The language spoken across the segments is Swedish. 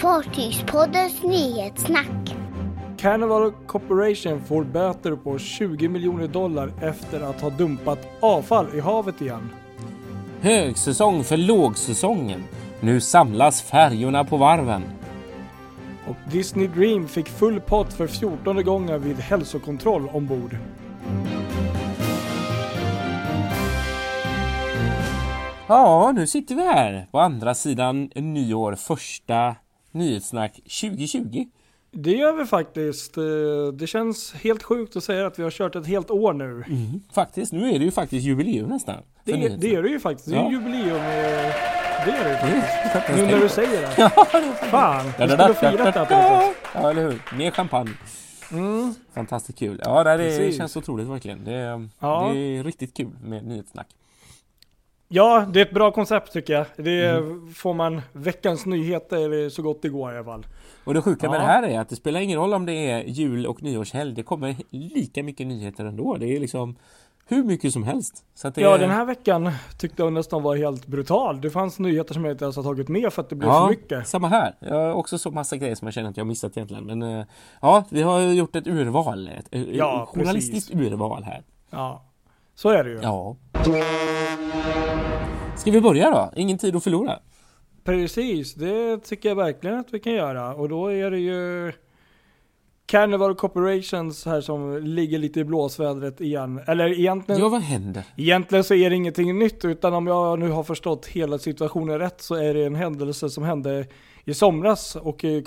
Fartygspoddens nyhetssnack. Carnival Corporation får böter på 20 miljoner dollar efter att ha dumpat avfall i havet igen. Högsäsong för lågsäsongen. Nu samlas färjorna på varven. Och Disney Dream fick full pott för 14 gången vid hälsokontroll ombord. Ja, nu sitter vi här på andra sidan nyår, första nyhetssnack 2020. Det gör vi faktiskt. Eh, Det känns helt sjukt att säga att vi har kört ett helt år nu. Mm, faktiskt, nu är det ju faktiskt jubileum nästan. Det, nyhetssnack. det är det ju faktiskt. Det är Ja. ju jubileum. Det är det ju faktiskt. är Nu när du säger det. Ja, det är Fan, vi skulle ha firat det här på något sätt. Ja, eller hur? Mer champagne. Mm. Fantastiskt kul. Ja, det, är- känns otroligt verkligen. Det, är- Ja. det är riktigt kul med nyhetssnack. Ja, det är ett bra koncept tycker jag. Det Mm. får man veckans nyheter så gott det går i alla fall. Och det sjuka med Ja. det här är att det spelar ingen roll om det är jul och nyårshelg. Det kommer lika mycket nyheter ändå. Det är liksom hur mycket som helst. Ja, är... den här veckan tyckte jag nästan var helt brutal. Det fanns nyheter som jag inte ens har tagit med för att det blev Ja, för mycket. samma här. Jag har också så massa grejer som jag känner att jag har missat egentligen. Men eh, ja, vi har gjort ett urval. Ett, ett Ja, journalistiskt urval här. Ja, så är det ju. Ja. Ska vi börja då? Ingen tid att förlora. Precis, det tycker jag verkligen att vi kan göra. Och då är det ju Carnival Corporations här som ligger lite i blåsvädret igen. Eller egentligen, Ja, vad händer? egentligen så är det ingenting nytt utan om jag nu har förstått hela situationen rätt så är det en händelse som hände i somras. Och eh,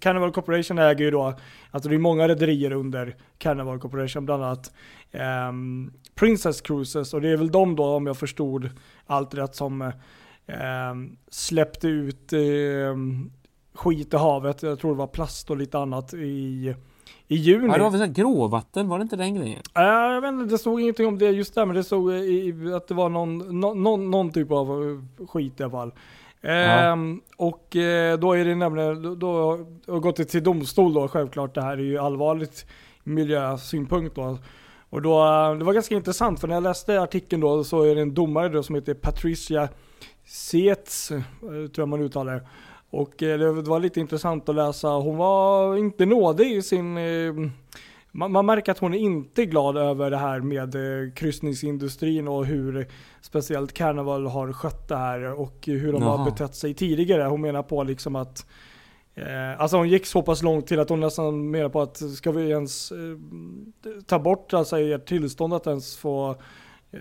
Carnival Corporation äger ju då, alltså det är många rederier under Carnival Corporation, bland annat ehm, Princess Cruises. Och det är väl de då, om jag förstod allt rätt, som ehm, släppte ut ehm, skit i havet. Jag tror det var plast och lite annat i, i juni. Ja, det var väl gråvatten, var det inte den grejen? Äh, jag vet inte, det stod ingenting om det just där, men det stod i, att det var någon, någon, någon, någon typ av eh, skit i alla fall. Ehm, och eh, då är det nämligen, då, då har gått till domstol då självklart. Det här är ju allvarligt miljösynpunkt då. Och då, eh, det var ganska intressant för när jag läste artikeln då så är det en domare då som heter Patricia Seetz, eh, tror jag man uttalar. Och eh, det var lite intressant att läsa. Hon var inte nådig i sin man, man märker att hon är inte glad över det här med kryssningsindustrin och hur speciellt Carnival har skött det här och hur de Jaha. har betett sig tidigare. Hon menar på liksom att Alltså hon gick så pass långt till att hon nästan menar på att ska vi ens eh, ta bort alltså ert tillstånd att ens få eh,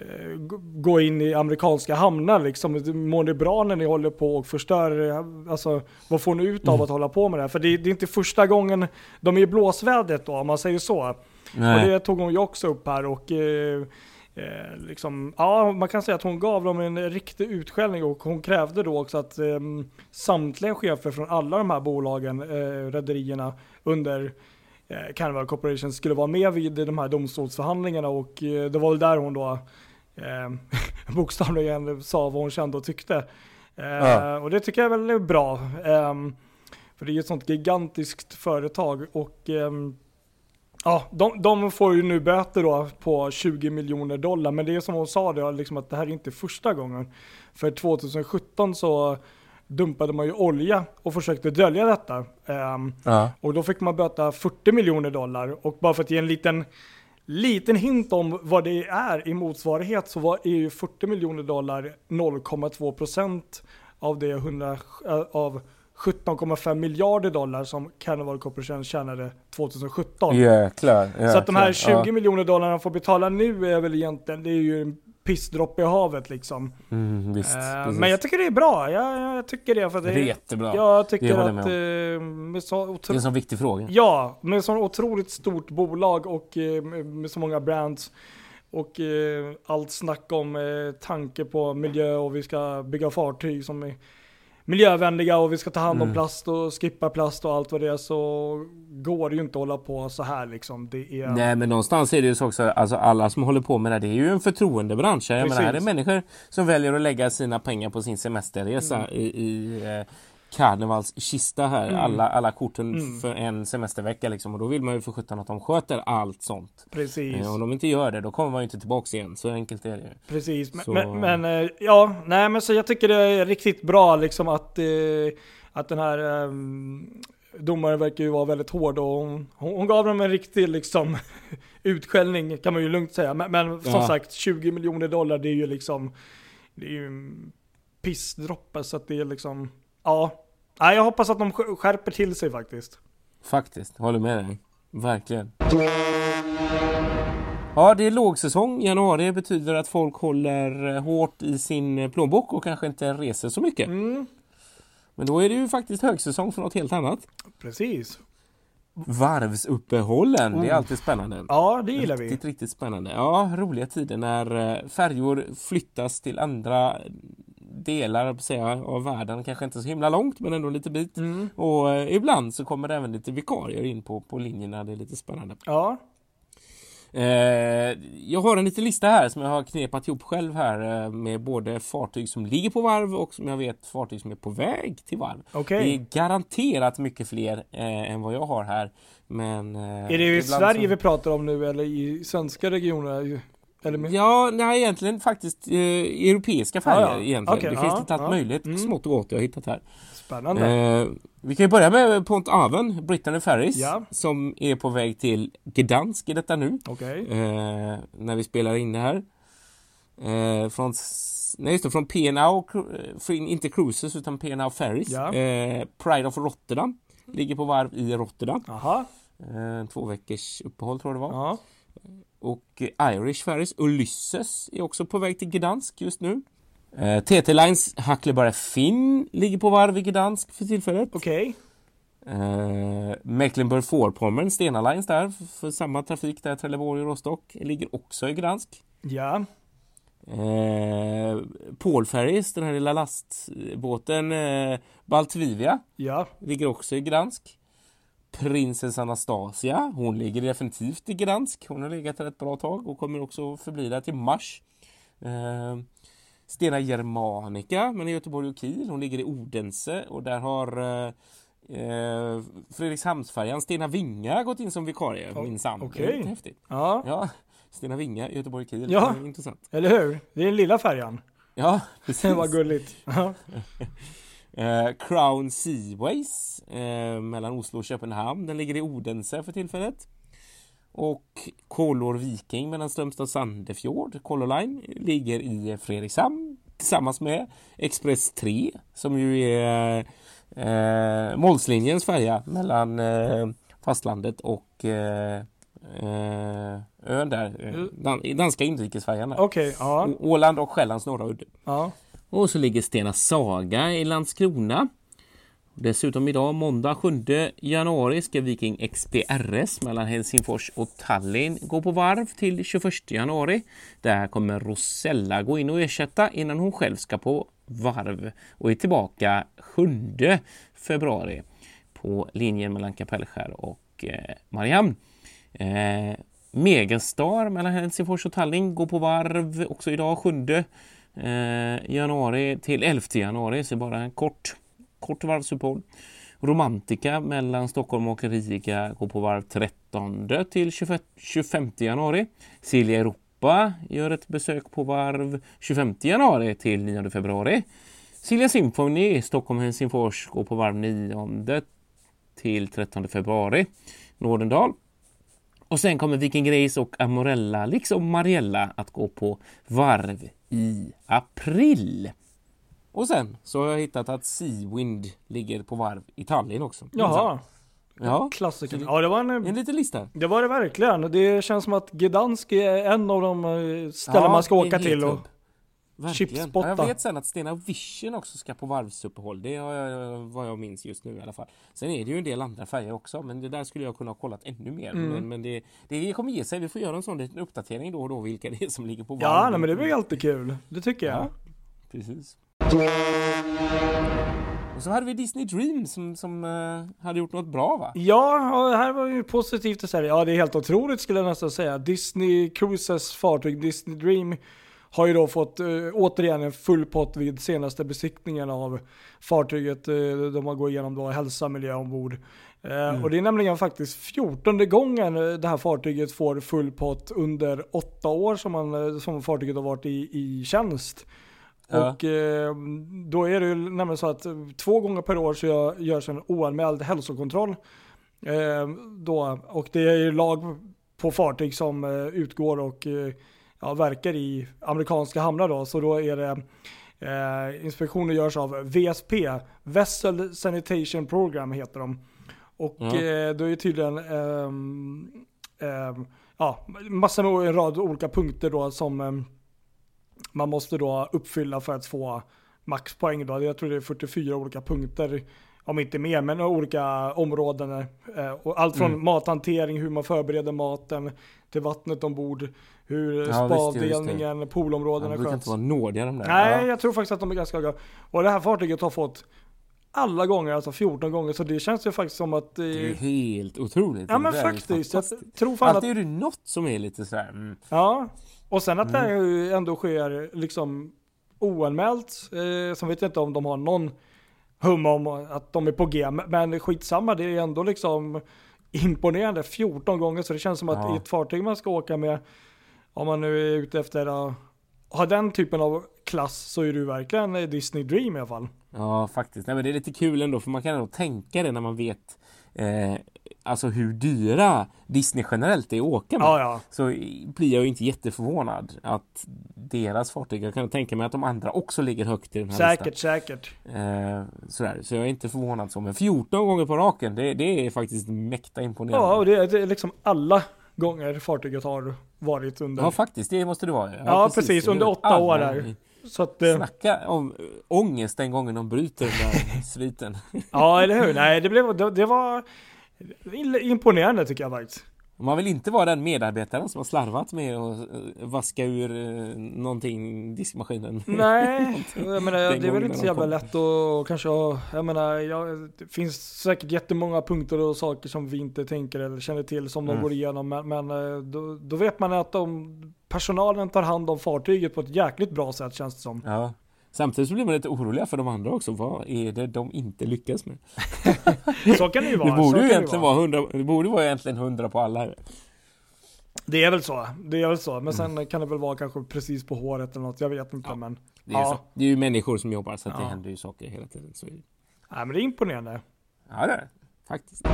gå in i amerikanska hamnar liksom. Mår det bra när ni håller på och förstör, eh, alltså vad får ni ut av Mm. att hålla på med det här? För det, det är inte första gången de är i blåsvädret då, om man säger så. Och Nej. det tog hon ju också upp här och eh, eh, liksom, ja man kan säga att hon gav dem en riktig utskällning och hon krävde då också att eh, samtliga chefer från alla de här bolagen, eh, rederierna under eh, Carnival Corporation skulle vara med vid de här domstolsförhandlingarna och eh, det var väl där hon då eh, bokstavligen sa vad hon kände och tyckte. Eh, Ja. Och det tycker jag är väldigt bra. Ehm, för det är ju ett sånt gigantiskt företag och ehm, Ja, de, de får ju nu böter då på 20 miljoner dollar, men det är som hon sa det, liksom att det här är inte första gången. För 2017 så dumpade man ju olja och försökte dölja detta. Ehm, Ja. och då fick man böta 40 miljoner dollar. Och bara för att ge en liten, liten hint om vad det är i motsvarighet så var, är ju 40 miljoner dollar 0,2 procent av det 100, äh, av 17,5 miljarder dollar som Carnival Corporation tjänade 2017. Jäklar, jäklar. Så att de här 20 Ja. miljoner dollarna får betala nu är väl egentligen, det är ju en pissdroppe i havet liksom. Mm, visst, precis. men jag tycker det är bra, jag, jag tycker det. För att Det är jättebra. Jag Det tycker jag att med eh, med så Det är otro- en sån viktig fråga. Ja, med så otroligt stort bolag och eh, med så många brands och allt snack om tanke på miljö och vi ska bygga fartyg som är miljövänliga och vi ska ta hand om Mm. plast och skippa plast och allt vad det är så går det ju inte att hålla på så här liksom. Det är... Nej men någonstans är det ju så också, alltså alla som håller på med det här, det är ju en förtroendebransch. Jag menar, här är människor som väljer att lägga sina pengar på sin semesterresa Mm. i, i eh, Karnevals kista här, Mm. alla, alla korten Mm. för en semestervecka liksom. Och då vill man ju för sjutton att de sköter allt sånt. Precis. Eh, om de inte gör det, då kommer man ju inte tillbaks igen. Så enkelt är det ju. Precis, men, Så- men, men eh, ja, nej men så jag tycker det är riktigt bra liksom att, eh, att den här um, domaren verkar ju vara väldigt hård och hon, hon gav dem en riktig liksom utskällning kan man ju lugnt säga. Men, men som ja. sagt 20 miljoner dollar det är ju liksom det är ju en pissdroppe så att det är liksom ja. Nej, jag hoppas att de skärper till sig faktiskt. Faktiskt, håller med dig. Verkligen. Ja, det är lågsäsong. Januari betyder att folk håller hårt i sin plånbok och kanske inte reser så mycket. Mm. Men då är det ju faktiskt högsäsong för något helt annat. Precis. Varvsuppehållen, oh. det är oh. alltid spännande. Ja, det gillar vi. Riktigt, riktigt spännande. Ja, roliga tider när eh, färjor flyttas till andra delar säga, av världen, kanske inte så himla långt men ändå lite bit. Mm. Och eh, ibland så kommer det även lite vikarier in på, på linjerna, det är lite spännande. Ja, Eh, jag har en liten lista här som jag har knepat ihop själv här eh, med både fartyg som ligger på varv och som jag vet fartyg som är på väg till varv. Okay. Det är garanterat mycket fler eh, än vad jag har här. Men, är det i Sverige så... vi pratar om nu eller i svenska regioner? Ja, nej egentligen faktiskt eh, europeiska färger ah, ja. egentligen. Okay, det finns ah, lite allt ah, möjligt mm. smått och gott jag har hittat här. Spännande. Eh, vi kan ju börja med Pont Aven, Brittany Ferries, ja. som är på väg till Gdansk i detta nu. Okay. Eh, när vi spelar in det här. Eh, från, nej just det, från P&O, inte Cruises utan P&O Ferries. Ja. Eh, Pride of Rotterdam ligger på varv i Rotterdam. Aha. Eh, två veckors uppehåll tror jag det var. Aha. Och Irish Ferries, Ulysses är också på väg till Gdansk just nu. Eh, TT Lines Huckleberry Finn ligger på varv i Gdansk för tillfället. Okej. Okay. Eh, Mecklenburg-Vorpommern, Stena Lines där för samma trafik där Trelleborg och Rostock ligger också i Gdansk. Ja. Eh, Paul Ferries, den här lilla lastbåten eh, Baltvivia ja. ligger också i Gdansk. Prinsess Anastasia, hon ligger definitivt i Gdansk. Hon har legat där ett bra tag och kommer också förbli där till mars. Eh, Stena Germanica, men i Göteborg och Kiel. Hon ligger i Odense och där har eh, eh Fredrikshamnsfärjan Stena Vinga gått in som vikarie oh, minsann. Okej. Okay. häftigt. Ja. ja. Stena Vinga, Göteborg och Kiel. Ja, intressant. eller hur? Det är den lilla färjan. Ja, precis. Var gulligt. eh, Crown Seaways eh, mellan Oslo och Köpenhamn. Den ligger i Odense för tillfället. Och Kolor Viking mellan Strömstad och Sandefjord, Color Line, ligger i Fredrikshamn tillsammans med Express 3 som ju är eh, Målslinjens färja mellan eh, fastlandet och eh, eh ön där, eh, mm. dan danska inrikesfärjan. Okay, ja. Åland och Själlands norra udde. Ja. Och så ligger Stena Saga i Landskrona Dessutom idag måndag 7 januari ska Viking XPRS mellan Helsingfors och Tallinn gå på varv till 21 januari. Där kommer Rosella gå in och ersätta innan hon själv ska på varv och är tillbaka 7 februari på linjen mellan Kapellskär och eh, Mariehamn. Eh, Megastar mellan Helsingfors och Tallinn går på varv också idag 7 eh, Eh, januari till 11 januari, så bara en kort kort varvsuppehåll. Romantika mellan Stockholm och Riga går på varv 13 till 25 januari. Silja Europa gör ett besök på varv 25 januari till 9 februari. Silja Symphony Stockholm-Helsingfors går på varv 9 till 13 februari. Nordendal. Och sen kommer Viking Grace och Amorella, liksom Mariella, att gå på varv i april. Och sen så har jag hittat att Seawind ligger på varv i Tallinn också. Jaha. Ja. Klassiker. Ja, det var en, en liten lista. Det var det verkligen. Det känns som att Gdansk är en av de eh, ställen ja, man ska åka till och chipspotta. Ja, jag vet sen att Stena Vision också ska på varvsuppehåll. Det jag, vad jag minns just nu i alla fall. Sen är det ju en del andra färger också, men det där skulle jag kunna ha kollat ännu mer. Mm. Men, men det, det kommer ge sig. Vi får göra en sån liten uppdatering då och då vilka det är som ligger på varv. Ja, nej, men det blir alltid kul. Det tycker jag. Ja, precis. Och så hade vi Disney Dream som, som uh, hade gjort något bra va? Ja, här var ju positivt att säga. Ja, det är helt otroligt skulle jag nästan säga. Disney Cruises fartyg Disney Dream har ju då fått uh, återigen en full pott vid senaste besiktningen av fartyget. Uh, de har gått igenom då hälsa, miljö ombord. Mm. Och det är nämligen faktiskt fjortonde gången det här fartyget får full pott under åtta år som, man, som fartyget har varit i, i tjänst. Ja. Och eh, då är det ju nämligen så att två gånger per år så gör- görs en oanmäld hälsokontroll. Eh, då, och det är ju lag på fartyg som eh, utgår och eh, ja, verkar i amerikanska hamnar då. Så då är det eh, inspektioner görs av VSP, Vessel Sanitation Program heter de. Och Ja. eh, då är det tydligen ehm, ehm, ja, massor med en rad olika punkter då som ehm, man måste då uppfylla för att få maxpoäng då. Jag tror det är 44 olika punkter, om inte mer, men olika områden. Eh, Och allt från Mm. mathantering, hur man förbereder maten, till vattnet ombord, hur Ja, visst, ja, det. spaddelningen, De poolområdena brukar sköts. inte vara nådiga de där. Nej, Ja. jag tror faktiskt att de är ganska höga. Och det här fartyget har fått alla gånger, alltså 14 gånger, så det känns ju faktiskt som att... eh, Det är helt otroligt. ja men Det faktiskt, jag tror fan att... Alltid är det något som är lite sådär, mm. Ja, och sen att det Mm. här ju ändå sker liksom oanmält. Eh, så vet jag inte om de har någon hum om att de är på G. Men skitsamma, det är ändå liksom imponerande 14 gånger. Så det känns som att Ja. i ett fartyg man ska åka med, om man nu är ute efter att ha den typen av klass så är du verkligen en Disney Dream i alla fall. Ja, faktiskt. Nej, men det är lite kul ändå för man kan ändå tänka det när man vet eh, alltså hur dyra Disney generellt är att åka med. Ja, ja. Så blir jag ju inte jätteförvånad att deras fartyg, jag kan tänka mig att de andra också ligger högt i den här Säkert, listan. säkert. Eh, sådär. Så jag är inte förvånad så. Men 14 gånger på raken, det, det är faktiskt mäkta imponerande. Ja, och det är, det är liksom alla gånger fartyget har varit under. Ja, faktiskt. Det måste det vara. Ja, precis. Under åtta år där. Så att, eh, Snacka om äh, ångest den gången de bryter den där sviten. Ja, eller hur? Nej, det, blev, det, det var imponerande tycker jag faktiskt. Man vill inte vara den medarbetaren som har slarvat med att eh, vaska ur eh, någonting diskmaskinen. Nej, jag menar, det är väl inte så de jävla lätt att kanske ha, jag menar, jag, det finns säkert jättemånga punkter och saker som vi inte tänker eller känner till som de Mm. går igenom. Men, men eh, då, då vet man att de, personalen tar hand om fartyget på ett jäkligt bra sätt känns det som. Ja. Samtidigt så blir man lite oroliga för de andra också. Vad är det de inte lyckas med? Så kan det ju vara. Det borde ju egentligen vara 100, det borde vara egentligen 100 på alla. Det är väl så. Det är väl så. Men sen kan det väl vara kanske precis på håret eller något. Jag vet inte. Mm. Ja. Men, Det är, Ja. så. det är ju människor som jobbar så att det Ja. händer ju saker hela tiden. Så är det. nej, men det är imponerande. Ja det är det. Faktiskt.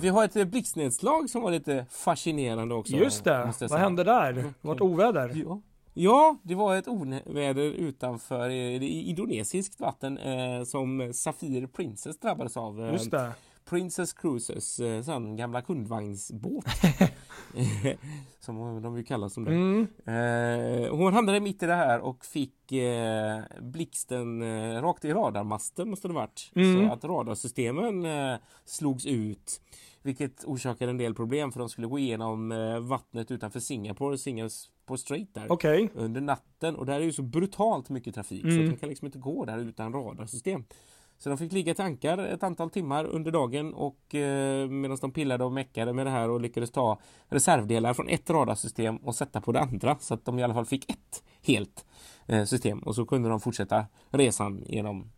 Vi har ett eh, blixtnedslag som var lite fascinerande också. Just det. Vad hände där? Det vart oväder. Ja. Ja, det var ett oväder utanför eh, indonesiskt vatten eh, som Safir Princess drabbades av. Eh, Just det. Princess Cruises, eh, sån gamla kundvagnsbåt. som de ju kallas som det. Mm. Eh, hon hamnade mitt i det här och fick eh, blixten eh, rakt i radarmasten måste det varit. Mm. Så att radarsystemen eh, slogs ut. Vilket orsakade en del problem för de skulle gå igenom eh, vattnet utanför Singapore, Singapore Strait där. Okej. Under natten och där är ju så brutalt mycket trafik så Mm. att de kan liksom inte gå där utan radarsystem. Så de fick ligga tankar ett antal timmar under dagen och eh, medan de pillade och meckade med det här och lyckades ta reservdelar från ett radarsystem och sätta på det andra så att de i alla fall fick ett helt eh, system och så kunde de fortsätta resan genom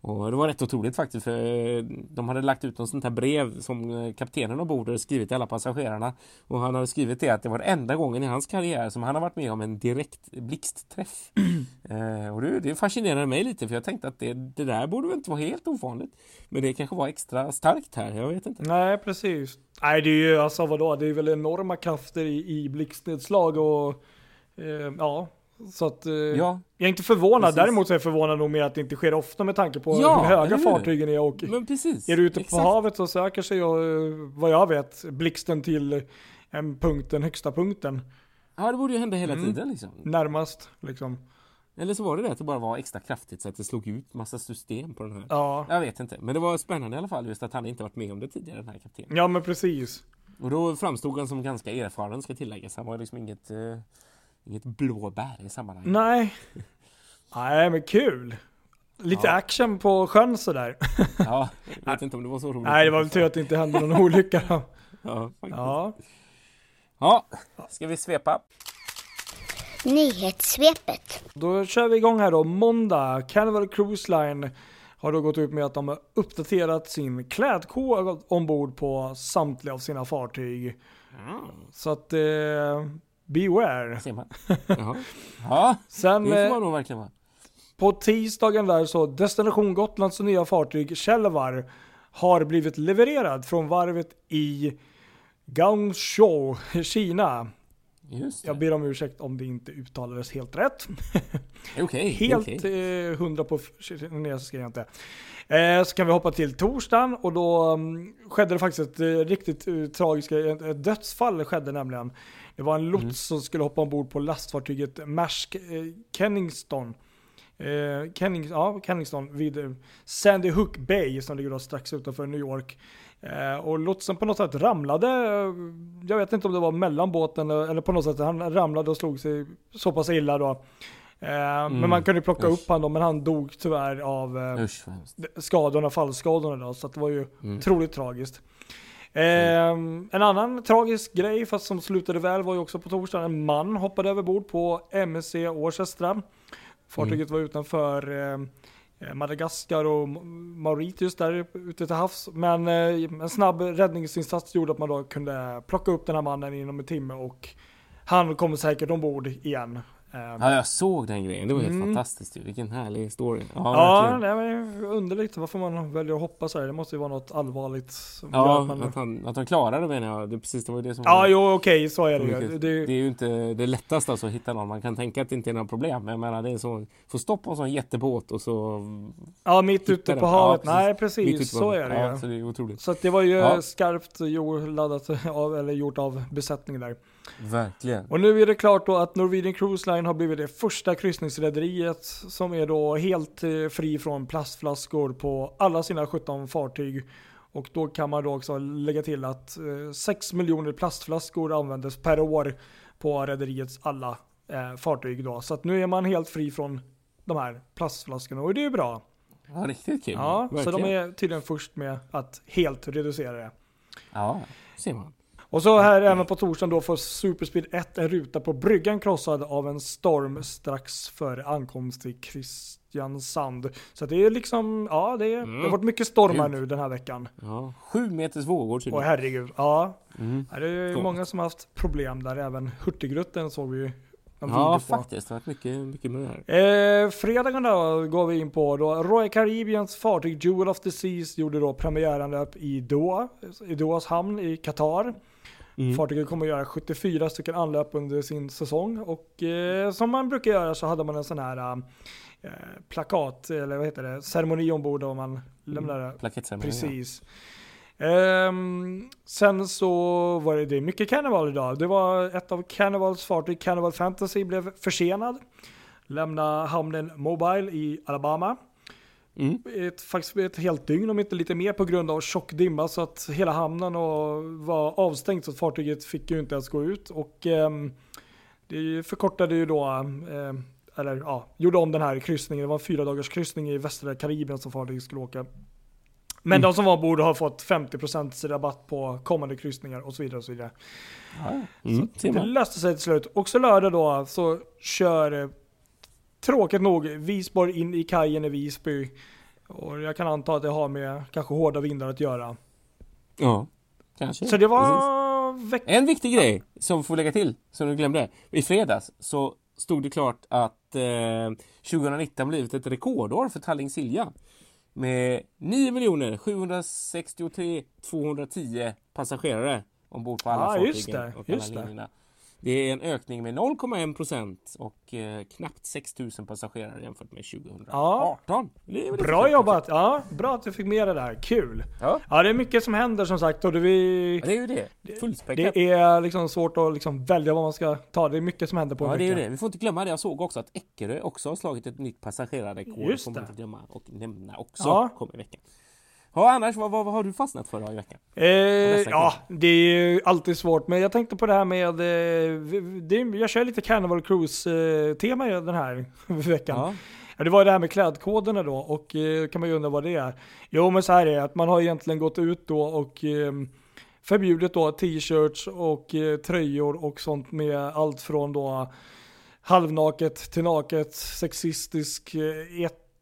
och det var rätt otroligt faktiskt för eh, de hade lagt ut något sånt här brev som eh, kaptenen ombord hade skrivit till alla passagerarna och han hade skrivit det att det var den enda gången i hans karriär som han har varit med om en direkt blixtträff. eh, och det, det fascinerade mig lite för jag tänkte att det, det där borde väl inte vara helt ovanligt. Men det kanske var extra starkt här, jag vet inte. Nej, precis. Nej, det är ju alltså vadå? Det är väl enorma krafter i, i blixtnedslag och eh, ja. Så att eh, Ja, jag är inte förvånad. precis. Däremot är jag förvånad nog med att det inte sker ofta med tanke på Ja, hur höga fartygen är. Och men precis. är du ute på Exakt. havet så söker sig, och, eh, vad jag vet, blixten till en punkt, den högsta punkten. Ja, det borde ju hända hela Mm. tiden liksom. Närmast liksom. Eller så var det det att det bara var extra kraftigt så att det slog ut massa system på den här. Ja, Jag vet inte, men det var spännande i alla fall just att han inte varit med om det tidigare den här kaptenen. ja men precis. Och då framstod han som ganska erfaren ska tilläggas. Han var liksom inget, eh, inget blåbär i sammanhanget. Nej. Nej men kul. Lite Ja. action på sjön sådär. Ja, jag vet inte om det var så roligt. Nej det var väl tur att det inte hände någon olycka då. Ja, faktiskt. Ja. ja, ska vi svepa? Nyhetssvepet. Då kör vi igång här då. Måndag. Carnival Cruise Line har då gått ut med att de har uppdaterat sin klädkod ombord på samtliga av sina fartyg. Så att eh, Beware. Ser man. Jaha. Ja, Sen det får eh, man nog verkligen vara. på tisdagen där så Destination Gotlands nya fartyg Kälvar har blivit levererad från varvet i Guangzhou, Kina. Jag ber om ursäkt om det inte uttalades helt rätt. Okej, Helt okej. eh, hundra på kinesiska är jag inte. Eh, så kan vi hoppa till torsdagen och då mm, skedde det faktiskt ett eh, riktigt eh, tragiskt ett, dödsfall skedde nämligen. Det var en lots Mm. som skulle hoppa ombord på lastfartyget Maersk eh, Kenningston. Eh, Kenning, ja, Kenningston vid Sandy Hook Bay som ligger då strax utanför New York. Eh, och lotsen på något sätt ramlade, eh, jag vet inte om det var mellan båten eller på något sätt, han ramlade och slog sig så pass illa då. Eh, Men man kunde plocka Mm. Usch. upp honom, men han dog tyvärr av Usch skadorna, fallskadorna då, så det var ju Mm. otroligt tragiskt. Eh, en annan tragisk grej, fast som slutade väl, var ju också på torsdagen. En man hoppade över bord på MSC Orchestra. Fartyget var utanför Eh, Madagaskar och Mauritius där ute till havs. Men eh, en snabb räddningsinsats gjorde att man då kunde plocka upp den här mannen inom en timme och han kommer säkert ombord igen. Eh, Ja, jag såg den grejen. Det var helt Mm. fantastiskt ju. Vilken härlig story. Ja, Ja, det är underligt varför man väljer att hoppa så här. Det måste ju vara något allvarligt Ja, att man... att han, att han klarade det menar jag. Det, precis, det var det som Ja, var jo okej, så är det ju. Det Det, är ju inte det lättaste alltså, att hitta någon. Man kan tänka att det inte är några problem. Men jag menar, det är så. Få stopp på en sån jättebåt och så... ja, mitt ute den. på Ja, havet. precis. Nej, precis. Så är det ja, ju. Så det är otroligt. Så att det var ju Ja. skarpt jord, laddat av, eller gjort av besättningen där. Verkligen. Och nu är det klart då att Norwegian Cruise Line har blivit det första kryssningsrederiet som är då helt eh, fri från plastflaskor på alla sina 17 fartyg. Och då kan man då också lägga till att eh, 6 miljoner plastflaskor användes per år på rederiets alla eh, fartyg då. Så att nu är man helt fri från de här plastflaskorna och det är ju bra. Ja, riktigt kul. Ja, så de är tydligen först med att helt reducera det. Ja, ser man. Och så här även på torsdagen då får Superspeed 1 en ruta på bryggan krossad av en storm strax före ankomst till Kristiansand. Så det är liksom, ja det, är, det har varit mycket stormar nu den här veckan. Ja, sju meters vågor Åh tydligen. herregud, ja. Mm. Det är Coolt. många som har haft problem där, även Hurtigruten såg vi ju Ja, faktiskt. Det har varit mycket, mycket med det här. Eh, fredagen då går vi in på då Royal Caribbeans fartyg Jewel of the Seas gjorde då premiäranlöp i Doha, i Dohas hamn i Qatar. Mm. Fartyget kommer att göra 74 stycken anlöp under sin säsong och eh, som man brukar göra så hade man en sån här eh, plakat eller vad heter det, ceremoni ombord och man lämnade Plakettceremoni. Precis. Ehm, sen så var det, det är mycket Carnival idag. Det var ett av Carnivals fartyg, Carnival Fantasy, blev försenad. Lämna hamnen Mobile i Alabama. Mm. Ett, faktiskt ett helt dygn om inte lite mer på grund av tjock dimma så att hela hamnen och var avstängt så att fartyget fick ju inte ens gå ut. Och ehm, det förkortade ju då, ehm, eller ja, gjorde om den här kryssningen. Det var en fyra dagars kryssning i västra Karibien som fartyget skulle åka. Men Mm. de som var ombord har fått 50% rabatt på kommande kryssningar och så vidare. Och så vidare. Ja, mm. ser Det löste sig till slut. Också lördag då så kör eh, tråkigt nog Visborg in i kajen i Visby. Och jag kan anta att det har med kanske hårda vindar att göra. Ja, kanske. Så det var En viktig grej som får lägga till, som du glömde. I fredags så stod det klart att eh, 2019 blivit ett rekordår för Tallinn Silja. Med 9 763 210 passagerare ombord på alla Ja, fartygen och alla linjerna. Det är en ökning med 0,1 procent och eh, knappt 6 000 passagerare jämfört med 2018. Ja. Det Bra jobbat! Ja, bra att du fick med det där. Kul! Ja, Ja, det är mycket som händer som sagt och det, vi, det är ju det. Fullspäckat. det är liksom svårt att liksom välja vad man ska ta. Det är mycket som händer på en Ja, det är det. Vi får inte glömma det. Jag såg också att Eckerö också har slagit ett nytt passagerarrekord. Just får man det. inte glömma och nämna också. Ja. Kommer i veckan. Ja, annars, vad, vad, vad har du fastnat för då i veckan? Eh, ja, det är ju alltid svårt. Men jag tänkte på det här med, eh, det, jag kör lite Carnival Cruise-tema den här veckan. Ja. Ja, det var det här med klädkoderna då och eh, kan man ju undra vad det är. Jo men så här är det, att man har egentligen gått ut då och eh, förbjudit då t-shirts och eh, tröjor och sånt med allt från då halvnaket till naket, sexistisk, eh,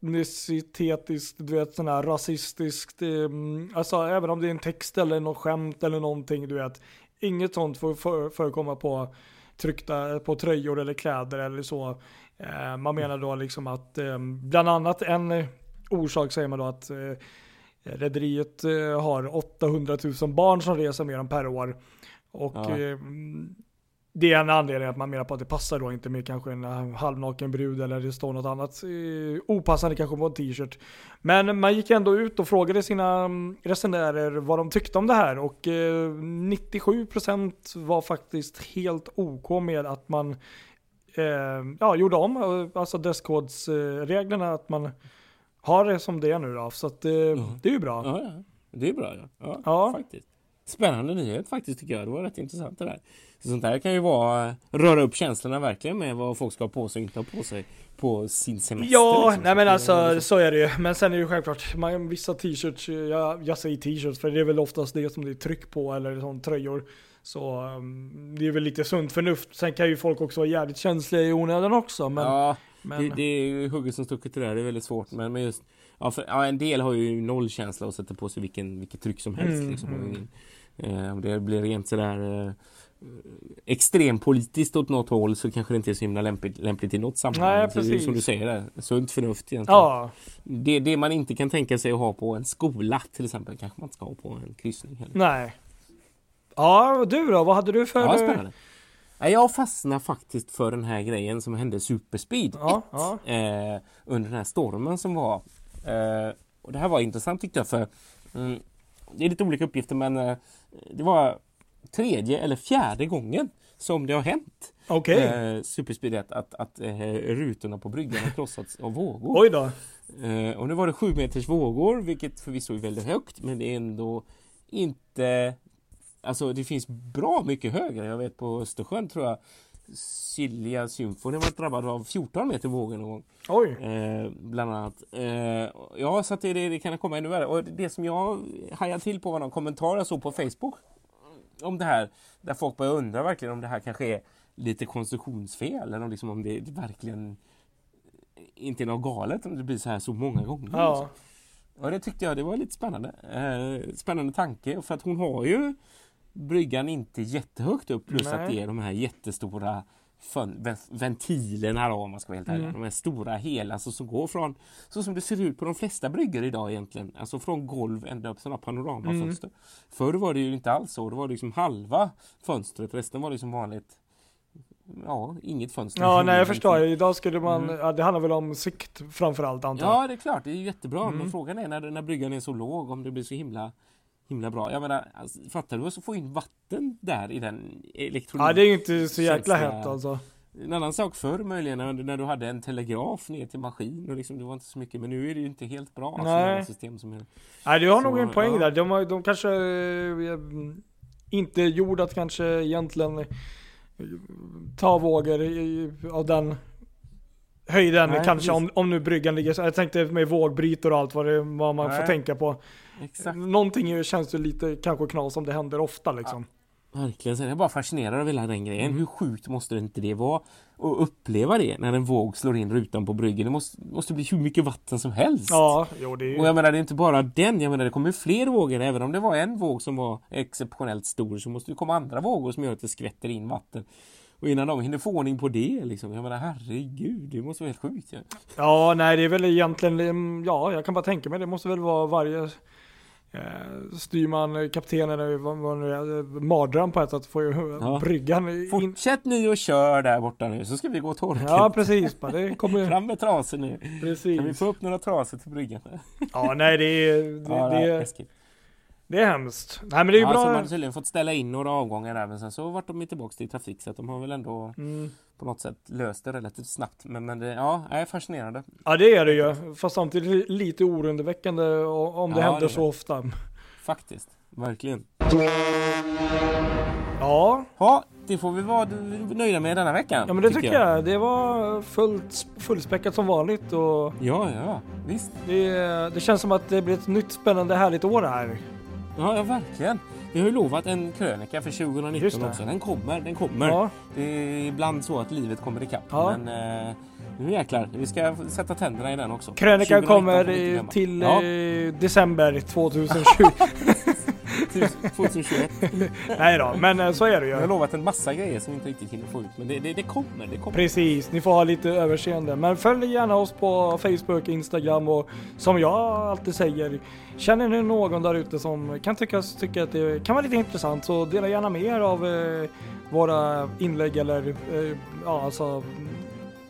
etnicitetiskt, du vet sån här rasistiskt, eh, alltså även om det är en text eller något skämt eller någonting, du vet. Inget sånt får för, förekomma på tryckta på tröjor eller kläder eller så. Man menar då liksom att bland annat en orsak säger man då att Rederiet har 800 000 barn som reser med dem per år. Och ja det är en anledning att man menar på att det passar då inte med kanske en eh, halvnaken brud eller det står något annat eh, opassande kanske på en t-shirt. Men man gick ändå ut och frågade sina mm, resenärer vad de tyckte om det här och 97% eh, var faktiskt helt OK med att man ja, gjorde om alltså dresskodsreglerna att man har det som det är nu då. Så att, mm. det är ju bra. Ja, ja. Det är bra ja, ja. Faktiskt. Spännande nyhet faktiskt tycker jag. Det var rätt intressant det där. Sånt där kan ju vara röra upp känslorna verkligen med vad folk ska ha på sig och inte ha på sig på sin semester. Ja, liksom. nej men alltså så är det ju. Men sen är det ju självklart, man, vissa t-shirts, jag, jag säger t-shirts för det är väl oftast det som det är tryck på eller sån tröjor. Så um, det är väl lite sunt förnuft. Sen kan ju folk också vara jävligt känsliga i onödan också. Men, ja, men... Det, det är ju hugget som stucket det där. Det är väldigt svårt. Men, men just, ja, för, ja, en del har ju noll känsla och sätter på sig vilken, vilket tryck som helst. Mm, liksom, mm. Eh, det blir rent sådär eh, extrempolitiskt åt något håll så kanske det inte är så himla lämpligt, lämpligt i något sammanhang. Nej, precis. Som du säger, där, sunt förnuft egentligen. Ja. Det, det man inte kan tänka sig att ha på en skola till exempel kanske man inte ska ha på en kryssning. Heller. Nej. Ja, du då? Vad hade du för... Ja, spännande. Jag fastnade faktiskt för den här grejen som hände Superspeed ja, 1 ja. Eh, under den här stormen som var. Eh, och Det här var intressant tyckte jag för mm, det är lite olika uppgifter men eh, det var tredje eller fjärde gången som det har hänt. Okay. Eh, Superspeed att, att, att eh, rutorna på bryggan har krossats av vågor. Oj då. Eh, och nu var det sju meters vågor vilket förvisso är väldigt högt men det är ändå inte Alltså det finns bra mycket högre. Jag vet på Östersjön tror jag Silja Symphony var drabbad av 14 meter vågor någon gång. Oj! Eh, bland annat. Eh, ja, så att det, det, kan komma ännu värre. Och det som jag hajade till på var någon kommentar jag såg på Facebook om det här. Där folk börjar undra verkligen om det här kanske är lite konstruktionsfel eller om, liksom, om det, det verkligen inte är något galet om det blir så här så många gånger. Ja. Och det tyckte jag det var lite spännande. Eh, spännande tanke för att hon har ju bryggan inte jättehögt upp plus Nej. att det är de här jättestora ventilerna då, om man ska vara helt ärlig. Mm. De här stora hela alltså, som går från så som det ser ut på de flesta bryggor idag egentligen. Alltså från golv ända upp sådana panoramafönster. Mm. Förr var det ju inte alls så. Det var liksom halva fönstret. Resten var liksom vanligt Ja, inget fönster. Ja, nej jag förstår. Idag skulle man, mm. ja, det handlar väl om sikt framförallt antar jag. Ja, det är klart. Det är jättebra. Mm. Men frågan är när, när bryggan är så låg, om det blir så himla himla bra. Jag menar, alltså, fattar du att få in vatten där i den elektronik? Ja, det är ju inte så jäkla hett alltså. En annan sak förr möjligen när, när du hade en telegraf ner till maskin och liksom, det var inte så mycket men nu är det ju inte helt bra. Alltså, Nej. system som är, Nej du har så, nog en poäng ja. där. De, de kanske äh, inte är gjorda att kanske egentligen eh, ta vågor av den höjden Nej, kanske om, om nu bryggan ligger så. Jag tänkte med vågbrytare och allt vad, det, vad man Nej. får tänka på. Exakt. Någonting känns ju lite kanske knas om det händer ofta liksom. Ja, verkligen, jag är bara fascinerad av hela den grejen. Mm. Hur sjukt måste det inte det vara? att uppleva det när en våg slår in rutan på bryggen. Det måste, måste bli hur mycket vatten som helst. Ja, jo, det är... Och jag menar det är inte bara den, jag menar det kommer fler vågor. Även om det var en våg som var exceptionellt stor så måste det komma andra vågor som gör att det skvätter in vatten. Och innan de hinner få ordning på det liksom. Jag menar herregud, det måste vara helt sjukt. Ja, ja nej det är väl egentligen, ja jag kan bara tänka mig det måste väl vara varje styrman, kaptenen, vad, vad nu är, mardröm på ett sätt få ja. bryggan in. Fortsätt ni och kör där borta nu så ska vi gå och torka. Ja precis. Det kommer... Fram med trasor nu. Precis. Kan vi få upp några trasor till bryggan? Ja nej det är... Det, ja, det, är, det är hemskt. Nej men det är ja, bra. Så man har tydligen fått ställa in några avgångar där men sen så vart de tillbaka till trafik så att de har väl ändå mm. på något sätt löst det relativt snabbt. Men, men det, ja, är fascinerande. Ja det är det ju. Fast samtidigt lite orunderväckande om det ja, händer det så ofta. Faktiskt, verkligen. Ja. Ja, det får vi vara nöjda med denna veckan. Ja men det tycker jag. jag. Det var fullt, fullspäckat som vanligt och... Ja, ja, visst. Det, det känns som att det blir ett nytt spännande härligt år här. Ja, ja verkligen. Vi har ju lovat en krönika för 2019 också. Den kommer, den kommer. Ja. Det är ibland så att livet kommer ikapp. Ja. Men eh, nu jäklar, vi ska sätta tänderna i den också. Krönikan kommer till ja. Eh, december 2020. 2021. Nej då, men eh, så är det Jag har ju. lovat en massa grejer som vi inte riktigt hinner få ut. Men det, det, det kommer, det kommer. Precis, ni får ha lite överseende. Men följ gärna oss på Facebook, Instagram och som jag alltid säger, känner ni någon där ute som kan tycka, tycka att det kan vara lite intressant så dela gärna med er av eh, våra inlägg eller eh, ja, alltså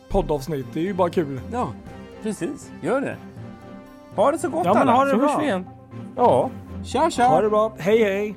poddavsnitt. Det är ju bara kul. Ja, precis. Gör det. Ha det så gott Ja, alla, ha det så bra. hörs vi igen. Ja, Tja, tja! Ha det bra. Hej, hej!